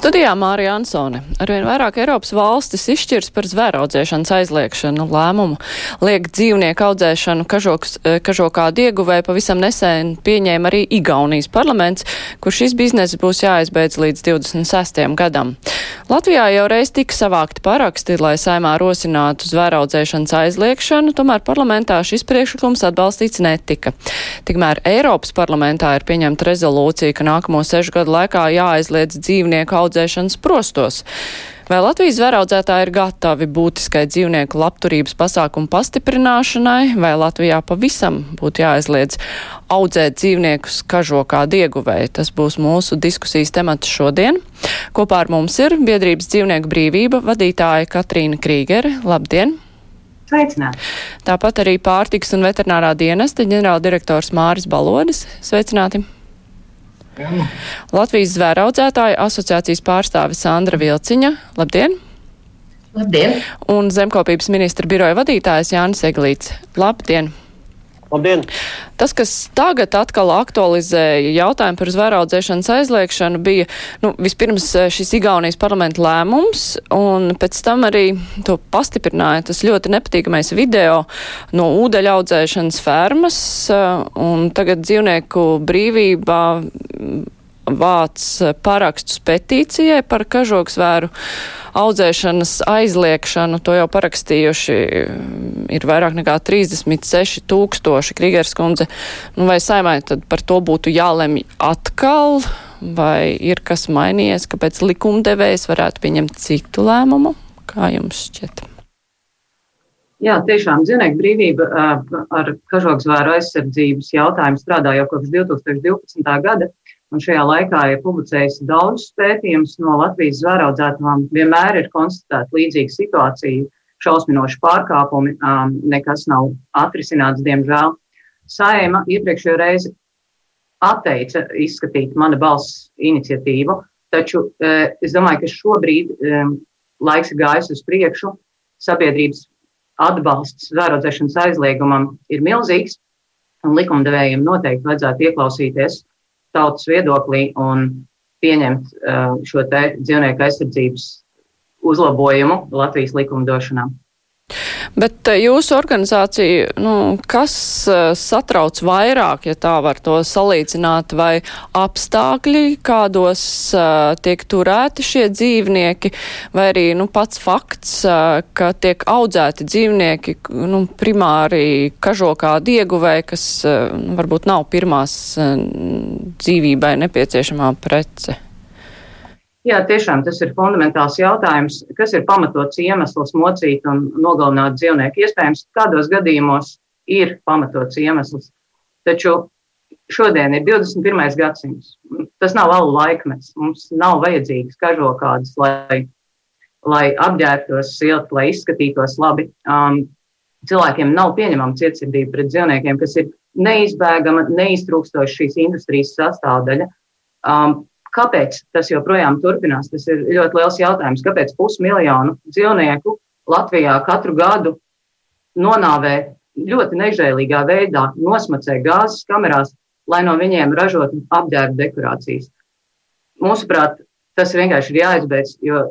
Studijā Mārija Ansone. Arvien vairāk Eiropas valstis izšķirs par zvēra audzēšanas aizliekšanu lēmumu. Liek dzīvnieku audzēšanu kažoks, eh, kažokā dieguvē pavisam nesen pieņēma arī Igaunijas parlaments, kur šis bizness būs jāizbeidz līdz 26. gadam. Latvijā jau reiz tika savākti paraksti, lai saimā rosinātu zvēra audzēšanas aizliekšanu, tomēr parlamentā šis priekšlikums atbalstīts netika. Tikmēr Eiropas parlamentā ir pieņemta rezolūcija, ka nākamo sešu gadu laikā jāaizliedz dzīvnieku audzēšanu audzēšanas prostos. Vai Latvijas zvēraudzētāji ir gatavi būtiskai dzīvnieku labturības pasākumu pastiprināšanai, vai Latvijā pavisam būtu jāaizliedz audzēt dzīvniekus kažokā dieguvēji? Tas būs mūsu diskusijas temats šodien. Kopā ar mums ir biedrības dzīvnieku brīvība vadītāja Katrīna Krīgere. Labdien! Sveicināti. Tāpat arī pārtiks un veterinārā dienesta ģenerāldirektors Māris Balodis. Sveicināti! Jā. Latvijas zvēraudzētāju asociācijas pārstāve Sandra Vilciņa. Labdien! Labdien! Un zemkopības ministra biroja vadītājs Jānis Eglīts. Labdien! Labdien! Tas, kas tagad atkal aktualizēja jautājumu par zvēraudzēšanas aizliekšanu, bija nu, vispirms eh, šis Igaunijas parlamenta lēmums, un pēc tam arī to pastiprināja tas ļoti nepatīkamais video no ūdeļa audzēšanas fermas, eh, un tagad dzīvnieku brīvībā vāc parakstus petīcijai par kažoksvēru audzēšanas aizliekšanu. To jau parakstījuši mm, ir vairāk nekā 36 tūkstoši. Krigers kundze, nu vai saimai tad par to būtu jālemj atkal, vai ir kas mainījies, kāpēc likumdevējs varētu pieņemt citu lēmumu? Kā jums šķiet? Jā, tiešām dzīvnieku brīvība ar kažokzvēru aizsardzības jautājumu strādā jau kopš 2012. gada. Un šajā laikā ir publicējusi daudzus pētījumus no Latvijas zvēraudzētām. Vienmēr ir konstatēta līdzīga situācija, šausminoši pārkāpumi, um, nekas nav atrisināts, diemžēl. Saima iepriekšējo reizi atteica izskatīt mana balss iniciatīvu, taču uh, es domāju, ka šobrīd um, laiks ir gājis uz priekšu. Sabiedrības atbalsts zvēraudzēšanas aizliegumam ir milzīgs, un likumdevējiem noteikti vajadzētu ieklausīties tautas viedoklī un pieņemt uh, šo dzīvnieku aizsardzības uzlabojumu Latvijas likumdošanā. Bet eh, jūsu organizācija, nu, kas eh, satrauc vairāk, ja tā var to salīdzināt, vai apstākļi, kādos uh, tiek turēti šie dzīvnieki, vai arī nu, pats fakts, uh, ka tiek audzēti dzīvnieki nu, primāri kažokā dieguvē, kas uh, varbūt nav pirmās dzīvībai nepieciešamā prece? Jā, tiešām tas ir fundamentāls jautājums, kas ir pamatots iemesls mocīt un nogalināt dzīvnieku. Iespējams, kādos gadījumos ir pamatots iemesls, taču šodien ir 21. gadsimts. Tas nav alu laikmets. Mums nav vajadzīgas kažokādas, lai, lai apģērbtos silti, lai izskatītos labi. Um, cilvēkiem nav pieņemama cietsirdība pret dzīvniekiem, kas ir neizbēgama, neiztrūkstoša šīs industrijas sastāvdaļa. Um, Kāpēc tas joprojām turpinās? Tas ir ļoti liels jautājums. Kāpēc pusmiljonu dzīvnieku Latvijā katru gadu nonāvē ļoti nežēlīgā veidā, nosmacē gāzes kamerās, lai no viņiem ražotu apģērba dekorācijas? Mūsuprāt, tas vienkārši ir jāizbeidz, jo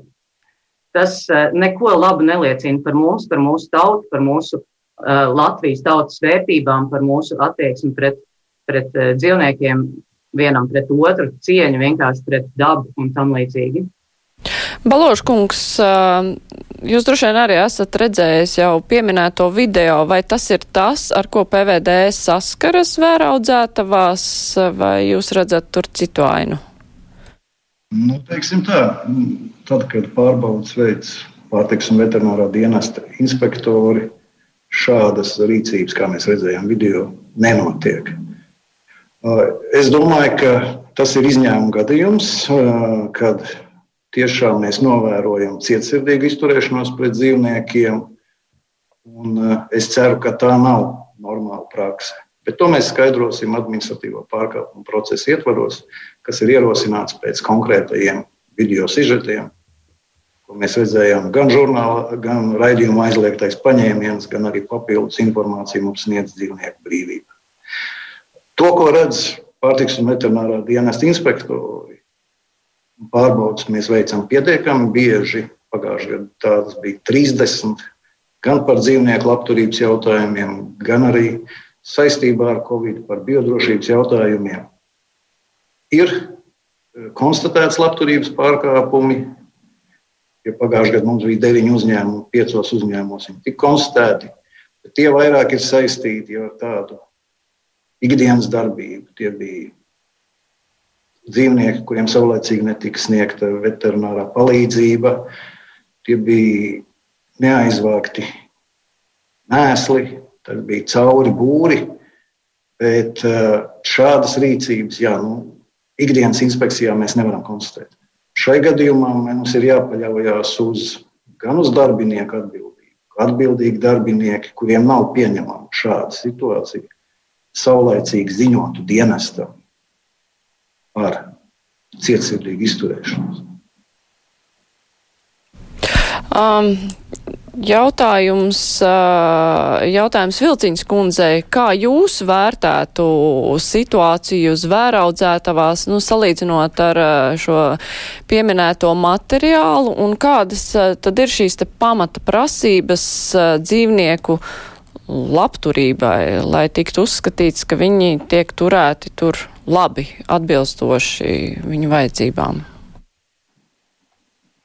tas eh, neko labu neliecina par mums, par mūsu tautu, par mūsu uh, Latvijas tautas vērtībām, par mūsu attieksmi pret, pret uh, dzīvniekiem, vienam pret otru, cieņu vienkārši pret dabu un tam līdzīgi. Baloškungs, jūs droši vien arī esat redzējis jau pieminēto video, vai tas ir tas, ar ko PVD saskaras vēraudzētavās, vai jūs redzat tur citu ainu? Nu, teiksim tā, tad, kad pārbaudas veids pārtiks un veterinārā dienesta inspektori, šādas rīcības, kā mēs redzējām video, nenotiek. Es domāju, ka tas ir izņēmuma gadījums, kad tiešām mēs novērojam cietsirdīgu izturēšanos pret dzīvniekiem. Es ceru, ka tā nav normāla prakse. Bet to mēs skaidrosim administratīvo pārkāpumu procesu ietvaros, kas ir ierosināts pēc konkrētajiem video sižetiem, ko mēs redzējām gan žurnālā, gan raidījuma aizliegtais paņēmiens, gan arī papildus informācija mums sniedz dzīvnieku brīvību. To, ko redz pārtiks un veterinārā dienesta inspektori, pārbaudas mēs veicam pietiekami bieži. Pagājušajā gadā tas bija 30, gan par dzīvnieku labturības jautājumiem, gan arī saistībā ar Covid, par biodrošības jautājumiem. Ir konstatēts labturības pārkāpumi, Ja pagājušajā gadā mums bija deviņi uzņēmumi, piecos uzņēmumos viņi tika konstatēti, tie vairāk ir saistīti ar tādu ikdienas darbību. Tie bija dzīvnieki, kuriem saulēcīgi netika sniegta veterinārā palīdzība, tie bija neaizvākti mēsli, tad bija cauri būri. Bet eh, šādas rīcības, jā, nu, ikdienas inspekcijā mēs nevaram konstatēt. Šai gadījumā mums ir jāpaļaujas uz gan uz darbinieku atbildību. Atbildīgi darbinieki, kuriem nav pieņemama šāda situācija, saulēcīgi ziņotu dienestam par cietsirdīgu izturēšanos. Um, Jautājums, jautājums Vilciņas kundzei, kā jūs vērtētu situāciju uz vēraudzētavās, nu, salīdzinot ar šo pieminēto materiālu, un kādas tad ir šīs te pamata prasības dzīvnieku labturībai, lai tiktu uzskatīts, ka viņi tiek turēti tur labi, atbilstoši viņu vajadzībām?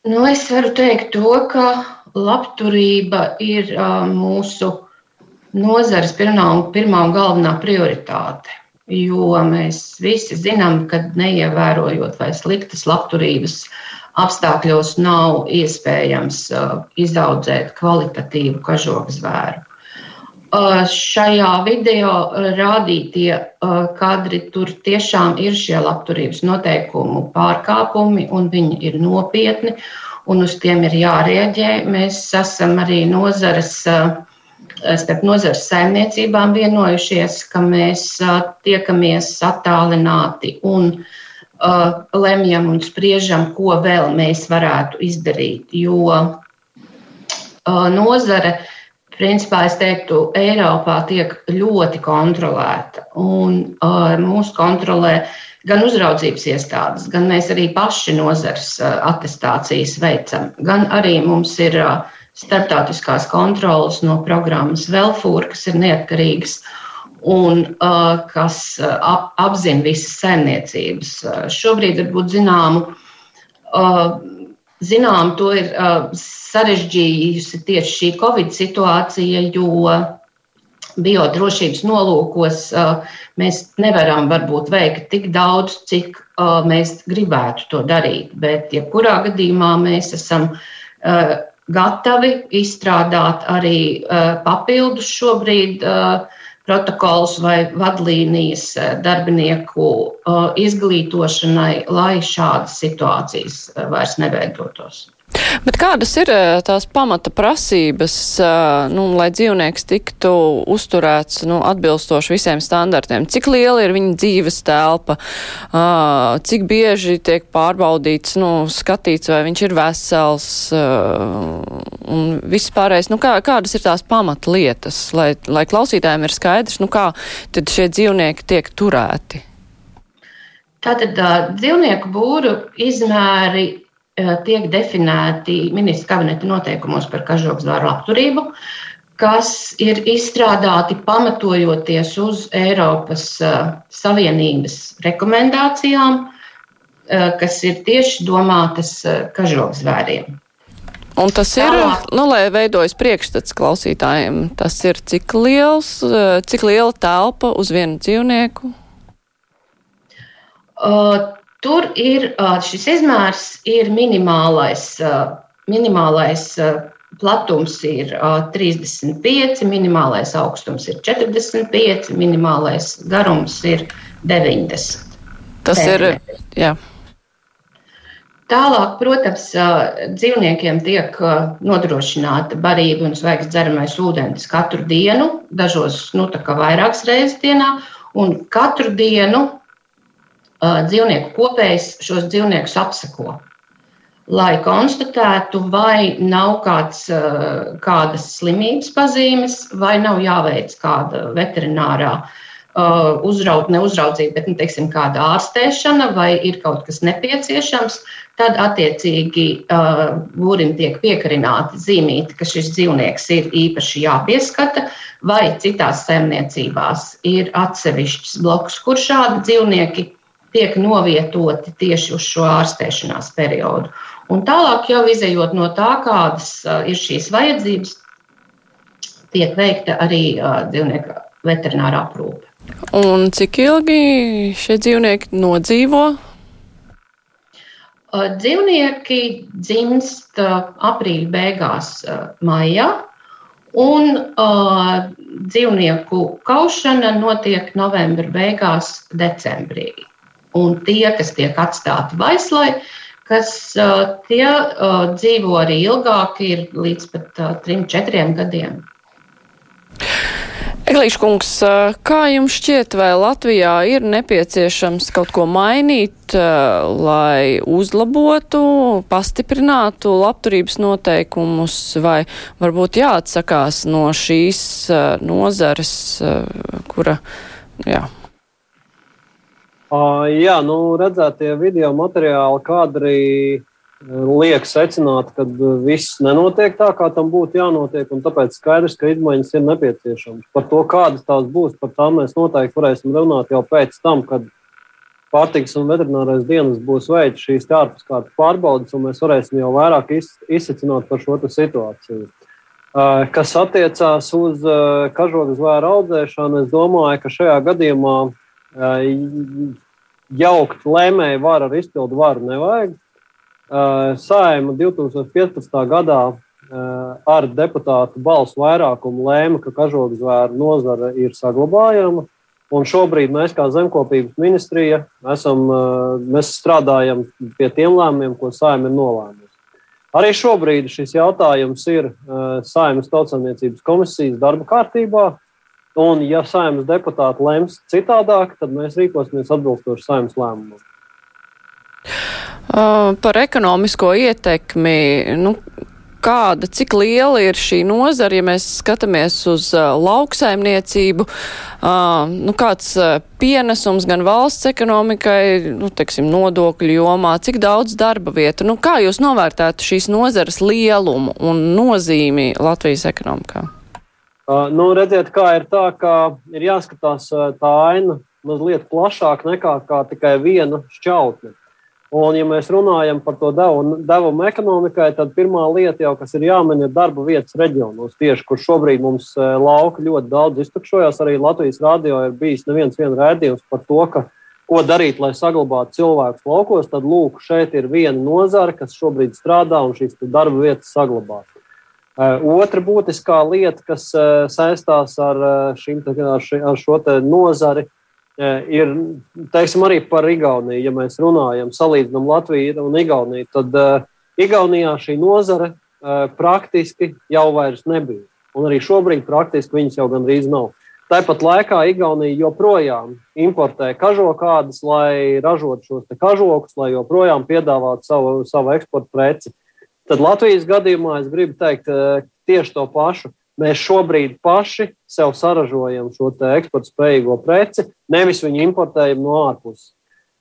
Nu, es varu teikt to, ka labturība ir mūsu nozares pirmā un, pirmā un galvenā prioritāte. Jo mēs visi zinām, ka neievērojot vai sliktas labturības apstākļos nav iespējams izaudzēt kvalitatīvu kažoku zvēru. Šajā video rādītie kadri tur tiešām ir šie labturības noteikumu pārkāpumi, un viņi ir nopietni un uz tiem ir jārēģē. Mēs esam arī nozares, eh, starp nozares saimniecībām vienojušies, ka mēs eh, tiekamies attālināti un eh, lemjam un spriežam, ko vēl mēs varētu izdarīt. Jo nozare, principā, es teiktu, Eiropā tiek ļoti kontrolēta un mūsu kontrolē gan uzraudzības iestādes, gan mēs arī paši nozars attestācijas veicam, gan arī mums ir starptautiskās kontrolas no programmas Velfūra, kas ir neatkarīgas un uh, kas ap, apzina visas saimniecības. Uh, šobrīd varbūt zināmu, uh, zinām, to ir uh, sarežģījusi tieši šī Covid situācija, jo biodrošības nolūkos mēs nevaram varbūt veikt tik daudz, cik mēs gribētu to darīt. Bet, jebkurā gadījumā, mēs esam gatavi izstrādāt arī papildus šobrīd protokols vai vadlīnijas darbinieku izglītošanai, lai šādas situācijas vairs neveidotos. Bet kādas ir eh, tās pamata prasības, eh, nu, lai dzīvnieks tiktu uzturēts nu, atbilstoši visiem standartiem? Cik liela ir viņa dzīves telpa, cik bieži tiek pārbaudīts, nu, skatīts, vai viņš ir vesels un viss pārējais? Nu, kā, kādas ir tās pamata lietas, lai, lai klausītājiem ir skaidrs, nu, kā tad šie dzīvnieki tiek turēti? Tātad dzīvnieku būru izmēri Eh, tiek definēti ministra kabineta noteikumos par kažokzvāru labturību, kas ir izstrādāti pamatojoties uz Eiropas uh, Savienības rekomendācijām, uh, kas ir tieši domātas uh, kažokzvēriem. Un tas ir, Tālāk. nu, lai veidojas priekšstats klausītājiem, tas ir cik liels, cik liela telpa uz vienu dzīvnieku? Uh, Tur ir šis izmērs, ir minimālais, minimālais platums ir 35, minimālais augstums ir 45, minimālais garums ir 90. Tas centimetri. ir. Jā. Tālāk, protams, dzīvniekiem tiek nodrošināta barība un svaigs dzeramais ūdens katru dienu, dažos nu, vairākas reizes dienā, un katru dienu dzīvnieku kopējs šos dzīvniekus apsako. lai konstatētu, vai nav kāds, kādas slimības pazīmes, vai nav jāveic kāda veterinārā uzraut, neuzraudzība, bet, nu, teiksim, kāda ārstēšana, vai ir kaut kas nepieciešams, tad attiecīgi būrim tiek piekarināti zīmīti, ka šis dzīvnieks ir īpaši jāpieskata, vai citās saimniecībās ir atsevišķs bloks, kur šādi dzīvnieki tiek novietoti tieši uz šo ārstēšanās periodu. Un tālāk jau izējot no tā, kādas ir šīs vajadzības, tiek veikta arī dzīvnieku veterinārā aprūpe. Un cik ilgi šie dzīvnieki nodzīvo? Dzīvnieki dzimst aprīļa beigās, maijā, un uh, dzīvnieku kaušana notiek novembra beigās, decembrī. Un tie, kas tiek atstāti vaislai, uh, kas tie dzīvo arī ilgāk, ir līdz pat trim, četriem gadiem. Eglīša kungs, kā jums šķiet, vai Latvijā ir nepieciešams kaut ko mainīt, lai uzlabotu, pastiprinātu labturības noteikumus, vai varbūt jāatsakās no šīs nozares, kura, jā, Uh, jā, nu, redzētie video materiāli kādri liek secināt, ka viss nenotiek tā, kā tam būtu jānotiek. Tāpēc skaidrs, ka izmaiņas ir nepieciešamas. Par to, kādas tās būs, par tām mēs noteikti varēsim runāt jau pēc tam, kad pārtiks un veterinārais dienas būs veids šīs ārpus kārtas pārbaudas, un mēs varēsim jau vairāk izsacināt par šo situāciju. Kas attiecās uz uh, kažoku zvēru audzēšanu, es domāju, ka šajā gadījumā jaukt lēmēju varu ar izpildu varu nevajag. Saima 2015. gadā ar deputātu balsu vairākumu lēma, ka kažoku zvēru nozara ir saglabājama. Un šobrīd mēs, kā zemkopības ministrija, esam, mēs strādājam pie tiem lēmumiem, ko saima ir nolēmusi. Arī šobrīd šis jautājums ir Saimnes tautsāniecības komisijas darba kārtībā. Un, ja saimnes deputāti lems citādāk, tad mēs rīkosimies atbilstoši saimnes lēmumam. Uh, par ekonomisko ietekmi. Nu, kāda, cik liela ir šī nozara, ja mēs skatāmies uz uh, lauksaimniecību, uh, nu, kāds uh, pienesums gan valsts ekonomikai, nu, teiksim, nodokļu jomā, cik daudz darba vietu, nu, kā jūs novērtētu šīs nozares lielumu un nozīmi Latvijas ekonomikā? Nu, redziet, kā ir tā, ka ir jāskatās tā aina mazliet plašāk nekā tikai viena šķautne. Un, ja mēs runājam par to devumu, devumu ekonomikai, tad pirmā lieta, jau, kas ir jāmin, ir darba vietas reģionos, tieši kur šobrīd mums lauka ļoti daudz iztukšojās. Arī Latvijas radio ir bijis neviens rādījums par to, ka, ko darīt, lai saglabātu cilvēkus laukos. Tad, lūk, šeit ir viena nozara, kas šobrīd strādā un šīs darba vietas saglabās. Eh, otra būtiskā lieta, kas eh, saistās ar, eh, šim, ar šo nozari, ir teiksim, arī par Igauniju. Ja mēs runājam, salīdzinām Latviju un Igauniju, tad Igaunijā šī nozare praktiski jau vairs nebija. Un arī šobrīd praktiski viņas jau gandrīz nav. Tāpat laikā Igaunija joprojām importē kažokādas, lai ražotu šos kažokus, lai joprojām piedāvātu savu, savu eksporta preci. Tad Latvijas gadījumā es gribu teikt eh, tieši to pašu. Mēs šobrīd paši sev saražojam šo eksporta spējīgo preci, nevis viņu importējam no ārpuses.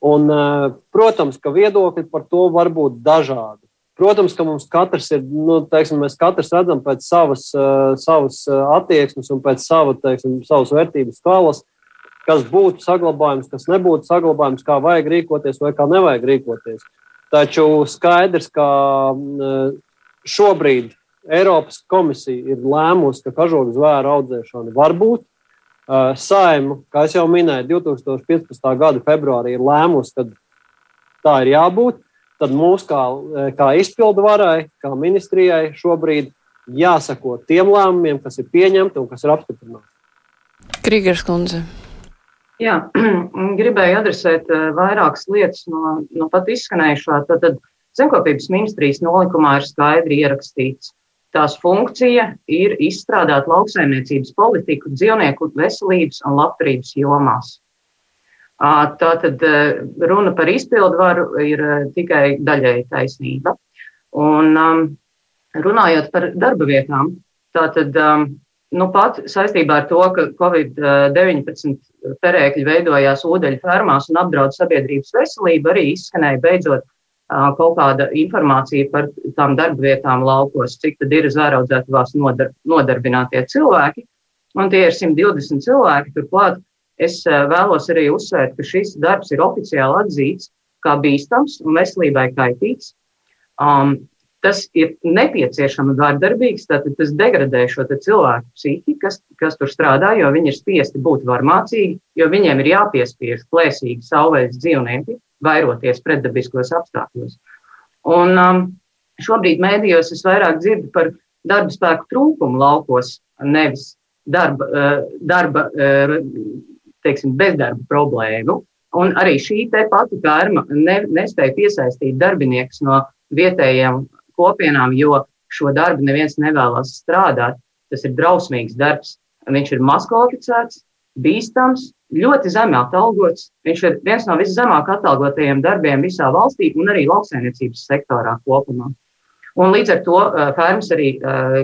Un, eh, protams, ka viedokļi par to var būt dažādi. Protams, ka mums katrs ir, nu, teiksim, mēs katrs redzam pēc savas, uh, savas attieksmes un pēc sava, teiksim, savas vērtības skalas, kas būtu saglabājams, kas nebūtu saglabājams, kā vajag rīkoties vai kā nevajag rīkoties. Taču skaidrs, ka šobrīd Eiropas komisija ir lēmusi, ka kažoku zvēru audzēšana var būt. Saima, kā jau minēju, 2015. gada februārī ir lēmusi, ka tā ir jābūt. Tad mums, kā, kā izpildu varai, kā ministrijai, šobrīd jāsako tiem lēmumiem, kas ir pieņemti un kas ir apstiprināti. Krīgers kundze. Jā, gribēju adresēt eh, vairākas lietas no, no pat izskanējušā. Tad zemkopības ministrijas nolikumā ir skaidri ierakstīts. Tās funkcija ir izstrādāt lauksaimniecības politiku dzīvnieku veselības un labturības jomās. Tātad runa par izpildu varu ir tikai daļēji taisnība. Un um, runājot par darba vietām, tātad um, nu pat saistībā ar to, ka Covid-19 perēkļi veidojās ūdeņu fermās un apdraud sabiedrības veselību, arī izskanēja beidzot kaut kāda informācija par tām darba vietām laukos, cik tad ir zvēraudzētavās nodar, nodarbinātie cilvēki. Un tie ir 120 cilvēki. Turklāt es vēlos arī uzsvērt, ka šis darbs ir oficiāli atzīts kā bīstams un veselībai kaitīgs. Um, tas ir nepieciešami vārdarbīgs, tad tas degradē šo cilvēku psihi, kas, kas tur strādā, jo viņi ir spiesti būt varmācīgi, jo viņiem ir jāpiespiež plēsīgi savvaļas dzīvnieki, vairoties pretdabiskos apstākļos. Un um, šobrīd mēdījos es vairāk dzirdu par darba spēku trūkumu laukos, nevis darba, uh, darba uh, teiksim, bezdarba problēmu. Un arī šī pati ferma ne, nespēja piesaistīt darbiniekus no vietējiem kopienām, jo šo darbu neviens nevēlas strādāt. Tas ir drausmīgs darbs. Viņš ir mazkvalificēts, bīstams, ļoti zemi atalgots. Viņš ir viens no viszemāk atalgotajiem darbiem visā valstī un arī lauksainiecības sektorā kopumā. Un līdz ar to uh, fermas arī uh,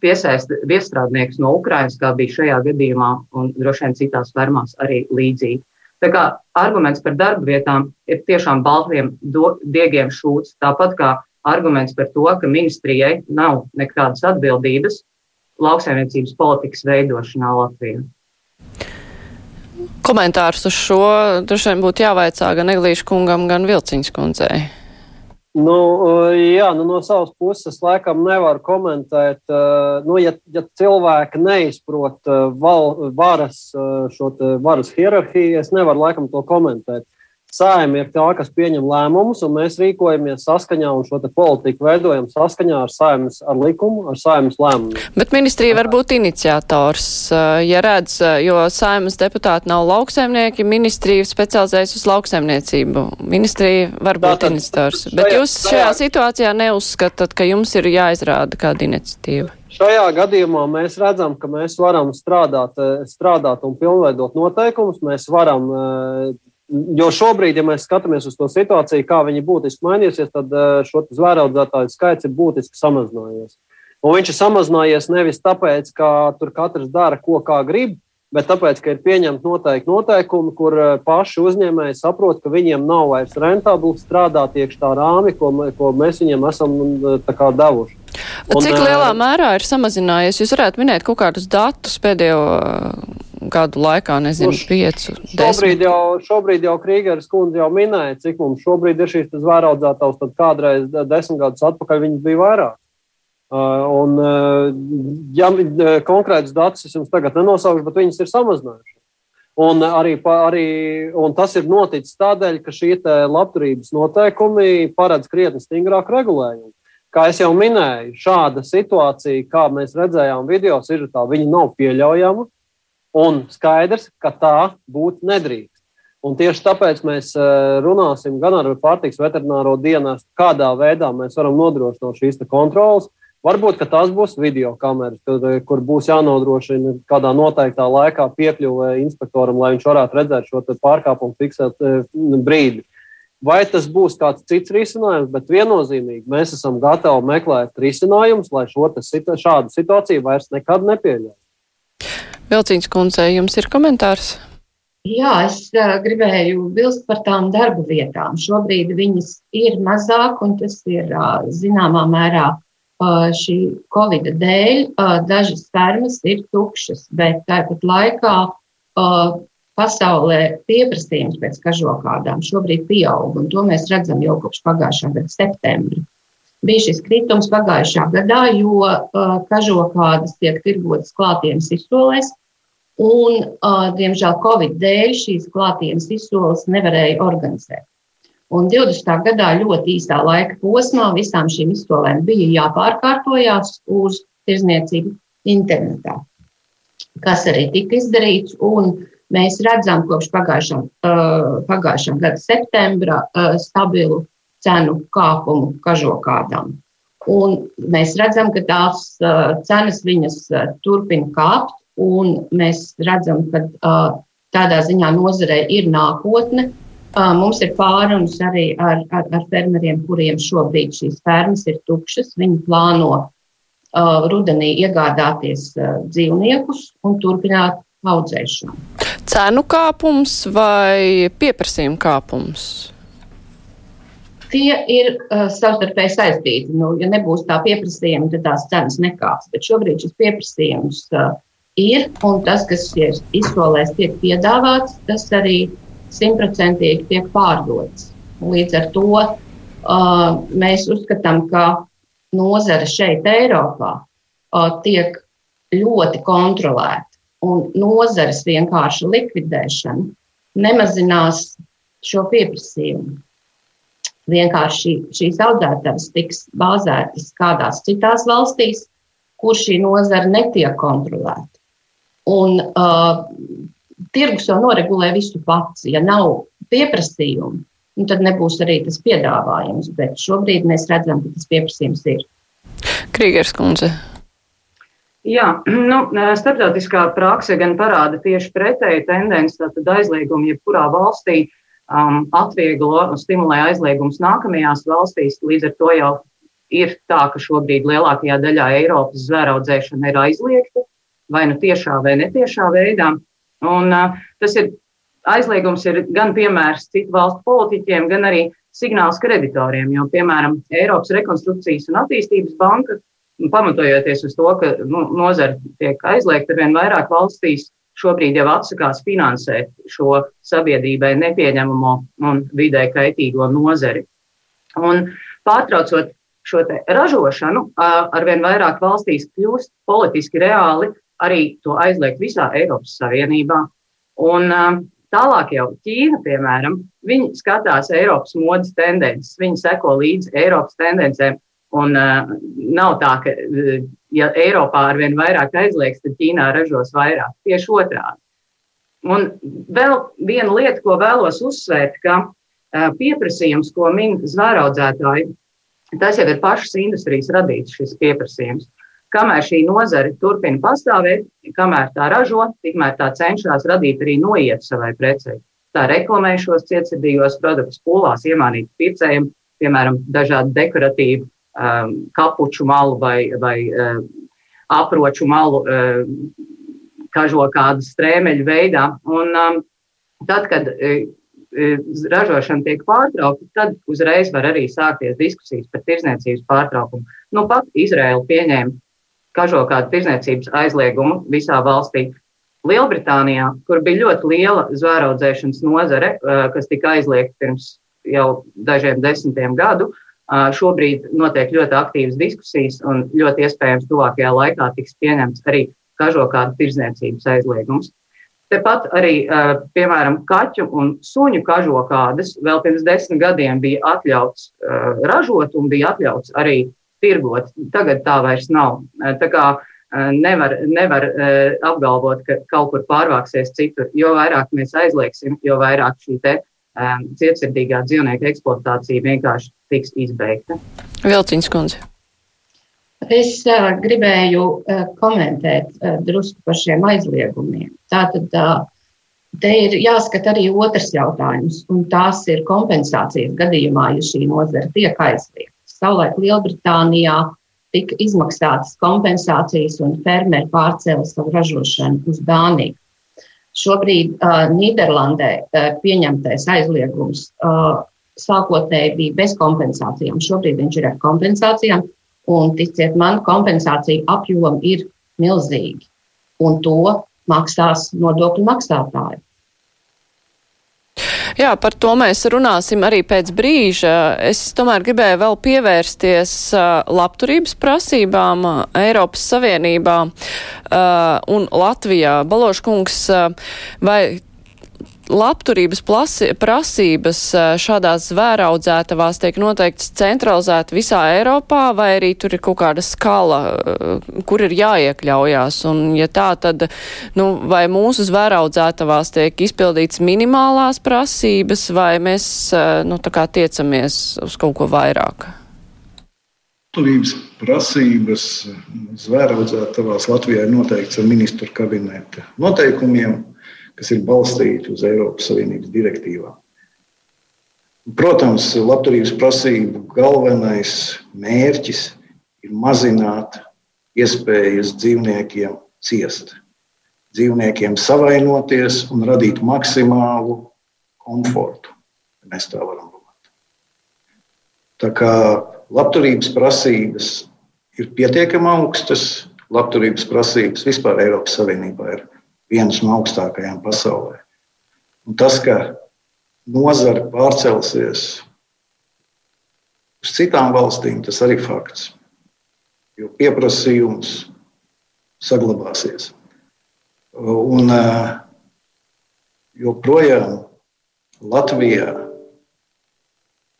piesaista viestrādniekus no Ukrainas, kā bija šajā gadījumā, un droši vien citās fermās arī līdzīgi. Tā kā arguments par darba vietām ir tiešām baltiem diegiem šūts, tāpat kā arguments par to, ka ministrijai nav nekādas atbildības lauksaimniecības politikas veidošanā Latvijā. Komentārus uz šo droši vien būtu jāvaicā gan Eglīšu kungam, gan Vilciņas kundzei. Nu, jā, nu no savas puses laikam nevar komentēt. Nu, ja, ja cilvēki neizprot val, varas, šo varas hierarhiju, es nevaru laikam to komentēt. Sājuma ir tā, kas pieņem lēmumus, un mēs rīkojamies saskaņā un šo politiku veidojam saskaņā ar sājumas ar likumu, ar sājumas lēmumu. Bet ministrija var būt iniciators, ja redz, jo sājumas deputāti nav lauksaimnieki, ministrija specializējas uz lauksaimniecību. Ministrija var būt Tātad, iniciators. Šajā, Bet jūs šajā šajā situācijā neuzskatāt, ka jums ir jāizrāda kāda iniciatīva? Šajā gadījumā mēs redzam, ka mēs varam strādāt, strādāt un pilnveidot noteikumus. Mēs varam Jo šobrīd, ja mēs skatāmies uz to situāciju, kā viņi būtiski mainīsies, tad eh, šo zvēraudzētāju skaits ir būtiski samazinājies. Un viņš ir samazinājies nevis tāpēc, ka tur katrs dara, ko kā grib, bet tāpēc, ka ir pieņemti noteikti noteikumi, kur eh, paši uzņēmēji saprot, ka viņiem nav vairs rentabli strādāt iekšā tā rāmi, ko, ko mēs viņiem esam eh, devuši. Un, Cik lielā mērā ir samazinājies? Jūs varētu minēt kaut kādus datus pēdējo gadu laikā, nezinu, nu, piecu. Šobrīd jau, šobrīd jau Krīgeris kundze jau minēja, cik mums šobrīd ir šīs zvēraudzētavas, tad kādreiz desmit gadus atpakaļ viņas bija vairāk. Uh, un, uh, ja uh, konkrētus datus es jums tagad nenosaukšu, bet viņas ir samazinājušas. Un, arī, arī, un tas ir noticis tādēļ, ka šie labturības noteikumi paredz krietni stingrāku regulējumu. Kā jau minēju, šāda situācija, kā mēs redzējām video, ir tā, viņa nav pieļaujama. Un skaidrs, ka tā būt nedrīkst. Un tieši tāpēc mēs eh, runāsim gan ar pārtiks veterināro dienestu, kādā veidā mēs varam nodrošināt šīs kontrolas. Varbūt tās būs video kameras, kur, kur būs jānodrošina kādā noteiktā laikā piekļuve inspektoram, lai viņš varētu redzēt šo pārkāpumu fiksēt eh, brīdi. Vai tas būs kāds cits risinājums, bet viennozīmīgi mēs esam gatavi meklēt risinājumus, lai šo šādu situāciju vairs nekad nepieļautu. Vilcīņas kundzei, jums ir komentārs? Jā, es uh, gribēju bilst par tām darba vietām. Šobrīd viņas ir mazāk, un tas ir uh, zināmā mērā uh, šī Covid dēļ. Uh, dažas fermas ir tukšas, bet tāpat laikā uh, pasaulē pieprasījums pēc kažokādām šobrīd pieaug, un to mēs redzam jau kopš pagājušā gada septembra. Bija šis kritums pagājušā gadā, jo uh, kažokādas tiek tirgotas klātienes izsolēs, Un, uh, diemžēl, Covid dēļ šīs klātienes izsoles nevarēja organizēt. Un 20. gadā ļoti īsā laika posmā visām šīm izsolēm bija jāpārkārtojās uz tirzniecību internetā, kas arī tika izdarīts. Mēs redzam, kopš pagājušā, uh, pagājušā gada septembra uh, stabilu cenu kāpumu kažokādām. Un mēs redzam, ka tās uh, cenas viņas uh, turpina kāpt, un mēs redzam, ka tādā ziņā nozarei ir nākotne. Mums ir pārunas arī ar, ar, ar fermeriem, kuriem šobrīd šīs fermas ir tukšas. Viņi plāno uh, rudenī iegādāties uh, dzīvniekus un turpināt audzēšanu. Cenu kāpums vai pieprasījuma kāpums? Tie ir uh, savstarpēji saistīti. Nu, ja nebūs tā pieprasījuma, tad tās cenas nekāps. Bet šobrīd šis pieprasījums uh, ir, un tas, kas ir izsolēs, tiek piedāvāts, tas arī simtprocentīgi tiek pārdots. Līdz ar to uh, mēs uzskatām, ka nozare šeit, Eiropā, uh, tiek ļoti kontrolēta. Un nozares vienkārša likvidēšana nemazinās šo pieprasījumu. Vienkārši šīs audzētavas tiks bāzētas kādās citās valstīs, kur šī nozara netiek kontrolēta. Un uh, tirgus jau noregulē visu pats. Ja nav pieprasījumu, nu, tad nebūs arī tas piedāvājums. Bet šobrīd mēs redzam, ka tas pieprasījums ir. Krīgers kundze. Jā, nu, starptautiskā prakse gan parāda tieši pretēju tendenci, tātad aizliegumu jebkurā valstī um, atvieglo un stimulē aizliegumus nākamajās valstīs. Līdz ar to jau ir tā, ka šobrīd lielākajā daļā Eiropas zvēraudzēšana ir aizliegta vai nu tiešā vai netiešā veidā. Un, tas ir aizliegums ir gan piemērs citu valstu politiķiem, gan arī signāls kreditoriem. Jo, piemēram, Eiropas Rekonstrukcijas un attīstības banka, pamatojoties uz to, ka nu, nozara tiek aizliegta ar vien vairāk valstīs, šobrīd jau atsakās finansēt šo sabiedrībai nepieņemamo un vidē kaitīgo nozari. Un pārtraucot šo ražošanu, ar vien vairāk valstīs kļūst politiski reāli arī to aizliegt visā Eiropas Savienībā. Un, uh, Tālāk jau Ķīna, piemēram, viņi skatās Eiropas modes tendences, viņi seko līdzi Eiropas tendencēm. Un uh, nav tā, ka, uh, ja Eiropā ar vien vairāk aizliegs, tad Ķīnā ražos vairāk. Tieši otrādi. Un vēl viena lieta, ko vēlos uzsvērt, ka uh, pieprasījums, ko min zvēraudzētāji, tas jau ir pašas industrijas radīts šis pieprasījums. Kamēr šī nozare turpina pastāvēt, kamēr tā ražo, tikmēr tā cenšas radīt arī noietu savai precei. Tā reklamē šos cietsirdīgos produktus, pūlās iemānīt pircējiem, piemēram, dažādu dekoratīvu um, kapuču malu vai, vai um, aproču malu, um, kažo kādu strēmeļu veidā. Un, um, tad, kad um, ražošana tiek pārtraukta, tad uzreiz var arī sākties diskusijas par tirzniecības pārtraukumu. Nu, pat Izraela pieņēma kažokādu tirzniecības aizliegumu visā valstī. Lielbritānijā, kur bija ļoti liela zvēraudzēšanas nozare, kas tika aizliegta pirms jau dažiem desmitiem gadu, šobrīd notiek ļoti aktīvas diskusijas un ļoti iespējams tuvākajā laikā tiks pieņemts arī kažokādu tirzniecības aizliegums. Tepat arī, piemēram, kaķu un suņu kažokādas vēl pirms desmit gadiem bija atļauts ražot un bija atļauts arī tirgot. Tagad tā vairs nav. Tā kā nevar, nevar apgalvot, ka kaut kur pārvāksies citur. Jo vairāk mēs aizliegsim, jo vairāk šī te cietsirdīgā dzīvnieka eksploatācija vienkārši tiks izbeigta. Vilciņš kundze. Es uh, gribēju uh, komentēt uh, drusku par šiem aizliegumiem. Tātad uh, te ir jāskata arī otrs jautājums, un tās ir kompensācijas gadījumā, ja šī nozara tiek aizliegta. Savulaik Lielbritānijā tika izmaksātas kompensācijas un fermeri pārcēla savu ražošanu uz Dāniju. Šobrīd uh, Nīderlandē uh, pieņemtais aizliegums uh, sākotnēji bija bez kompensācijām. Šobrīd viņš ir ar kompensācijām, un ticiet man, kompensācija apjomi ir milzīgi. Un to maksās nodokļu maksātāji. Jā, par to mēs runāsim arī pēc brīža. Es tomēr gribēju vēl pievērsties labturības prasībām Eiropas Savienībā un Latvijā. Baloškungs, vai labturības plasi, prasības šādās zvēraudzētavās tiek noteikts centralizēti visā Eiropā, vai arī tur ir kaut kāda skala, kur ir jāiekļaujās? Un, ja tā, tad, nu, vai mūsu zvēraudzētavās tiek izpildīts minimālās prasības, vai mēs, nu, tā kā tiecamies uz kaut ko vairāk? Labturības prasības zvēraudzētavās Latvijā ir noteikts ar ministru kabineta noteikumiem kas ir balstīti uz Eiropas Savienības direktīvām. Protams, labturības prasību galvenais mērķis ir mazināt iespējas dzīvniekiem ciest, dzīvniekiem savainoties un radīt maksimālu komfortu. Mēs tā varam runāt. Tā kā labturības prasības ir pietiekami augstas, labturības prasības vispār Eiropas Savienībā ir vienas no augstākajām pasaulē. Un tas, ka nozare pārcelsies uz citām valstīm, tas arī ir fakts. Jo pieprasījums saglabāsies. Un joprojām Latvijā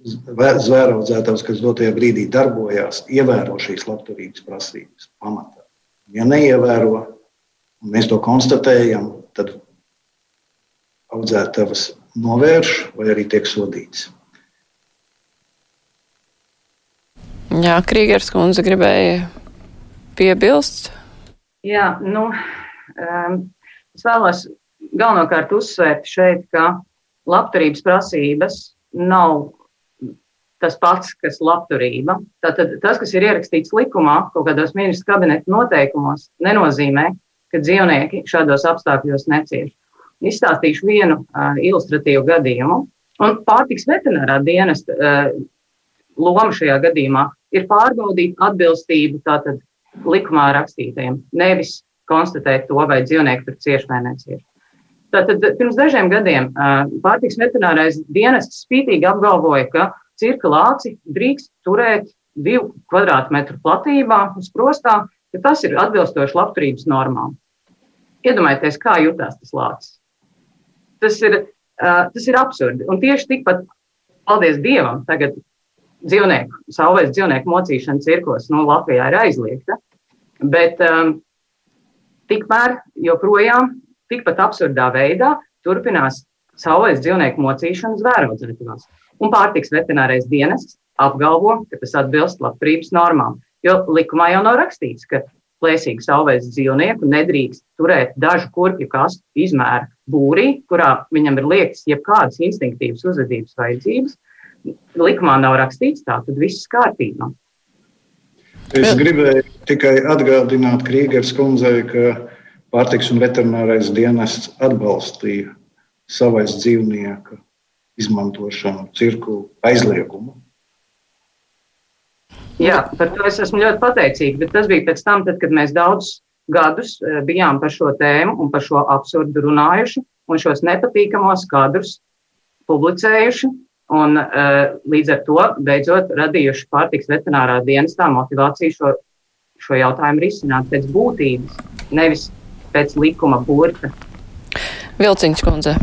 zvēraudzētājs, kas dotajā brīdī darbojās, ievēro šīs labturības prasības pamatā. Ja neievēro, un mēs to konstatējam, tad audzētājs novērš vai arī tiek sodīts. Jā, Krīgers kundze gribēja piebilst. Jā, nu, um, es vēlos galvenokārt uzsvērt šeit, ka labturības prasības nav tas pats, kas labturība. Tātad tas, kas ir ierakstīts likumā, kaut kādos ministru kabineta noteikumos, nenozīmē, ka dzīvnieki šādos apstākļos necieš. Izstāstīšu vienu uh, ilustratīvu gadījumu. Un pārtiks veterinārā dienesta uh, loma šajā gadījumā ir pārbaudīt atbilstību tātad likumā rakstītajiem, nevis konstatēt to, vai dzīvnieki tur cieši vai necieš. Tātad pirms dažiem gadiem uh, pārtiks veterinārais dienests spītīgi apgalvoja, ka cirka lāci drīkst turēt divu kvadrātmetru platībā uz prostā, ka tas ir atbilstoši labturības normām. Iedomājieties, kā jutās tas lācis. Tas ir, uh, tas ir absurdi. Un tieši tikpat, paldies Dievam, tagad dzīvnieku, savvaļas dzīvnieku mocīšana cirkos nu, Latvijā ir aizliegta. Bet um, tikmēr joprojām tikpat absurdā veidā turpinās savvaļas dzīvnieku mocīšana zvēraudzētavās. Un pārtiks veterinārais dienests apgalvo, ka tas atbilst labturības normām. Jo likumā jau nav rakstīts, ka plēsīgu savvaļas dzīvnieku nedrīkst turēt dažu kurpju kastu izmēru būrī, kurā viņam ir liektas jebkādas instinktīvas uzvedības vajadzības. Likumā nav rakstīts tā, tad viss kārtībā. Es gribēju tikai atgādināt Krīgers kundzei, ka pārtiks un veterinārais dienests atbalstīja savais dzīvnieku izmantošanu, cirku aizliegumu. Jā, par to es esmu ļoti pateicīga, bet tas bija pēc tam, tad, kad mēs daudzus gadus eh, bijām par šo tēmu un par šo absurdu runājuši un šos nepatīkamos kadrus publicējuši. Un, uh, līdz ar to beidzot radījuši pārtiks veterinārā dienestā motivāciju šo, šo jautājumu risināt pēc būtības, nevis pēc likuma burta. Vilciņš kundze.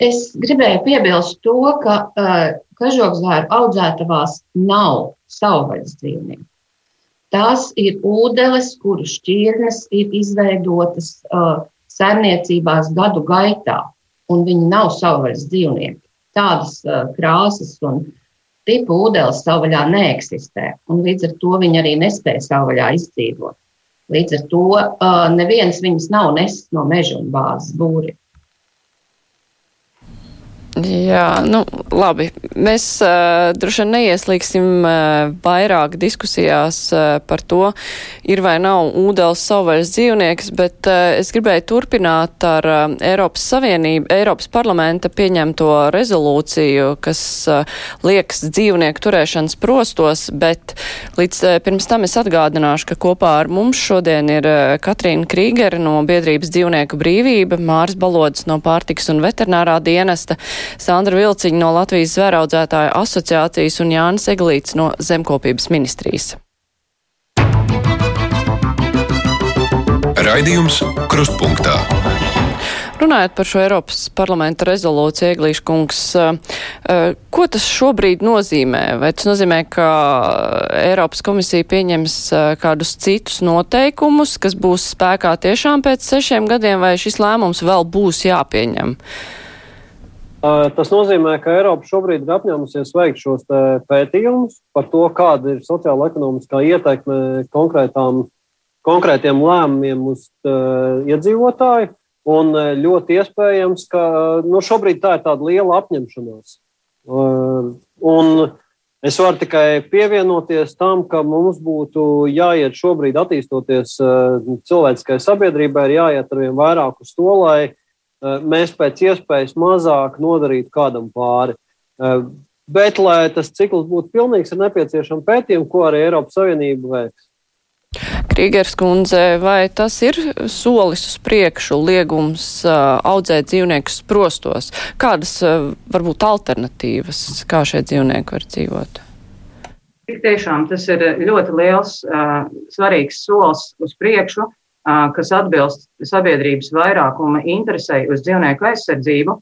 Es gribēju piebilst to, ka uh, kažokzvēru audzētavās nav savvaļas dzīvnieku. Tās ir ūdeles, kuru šķirnes ir izveidotas uh, saimniecībās gadu gaitā, un viņi nav savvaļas dzīvnieki. Tādas uh, krāsas un tipu ūdeles savvaļā neeksistē, un līdz ar to viņi arī nespēja savvaļā izdzīvot. Līdz ar to uh, neviens viņus nav nesis no meža un bāzes būri. Jā, nu, labi. Mēs uh, droši vien neieslīgsim uh, vairāk diskusijās uh, par to, ir vai nav ūdens savvaļas dzīvnieks, bet uh, es gribēju turpināt ar uh, Eiropas Savienību, Eiropas parlamenta pieņemto rezolūciju, kas uh, liekas dzīvnieku turēšanas prostos, bet līdz uh, pirms tam es atgādināšu, ka kopā ar mums šodien ir uh, Katrīna Krīgera no biedrības dzīvnieku brīvība, Māris Balods no pārtiks un veterinārā dienesta. Sandra Vilciņa no Latvijas zvēraudzētāju asociācijas un Jānis Eglīts no Zemkopības ministrijas. Raidījums Krustpunktā. Runājot par šo Eiropas parlamenta rezolūciju, Eglīša kungs, eh, eh, ko tas šobrīd nozīmē? Vai tas nozīmē, ka Eiropas komisija pieņems eh, kādus citus noteikumus, kas būs spēkā tiešām pēc sešiem gadiem, vai šis lēmums vēl būs jāpieņem? Uh, Tas nozīmē, ka Eiropa šobrīd ir apņēmusies veikt šos pētījumus par to, kāda ir sociāla-ekonomiskā ietekme konkrētām, konkrētiem lēmumiem uz uh, iedzīvotāju. Un ļoti iespējams, ka nu, šobrīd tā ir tāda liela apņemšanās. Un es varu tikai pievienoties tam, ka mums būtu jāiet šobrīd attīstoties cilvēciskai sabiedrībai, ir jāiet ar vien vairāk uz to, lai mēs pēc iespējas mazāk nodarītu kādam pāri. Bet, lai tas cikls būtu pilnīgs, ir nepieciešama pētījuma, ko arī Eiropas Savienība veiks. Krīgers kundze, vai tas ir solis uz priekšu liegums uh, audzēt dzīvniekus sprostos? Kādas varbūt alternatīvas, kā šie dzīvnieki var dzīvot? Tik tiešām tas ir ļoti liels, svarīgs solis uz priekšu, kas atbilst sabiedrības vairākuma interesei uz dzīvnieku aizsardzību.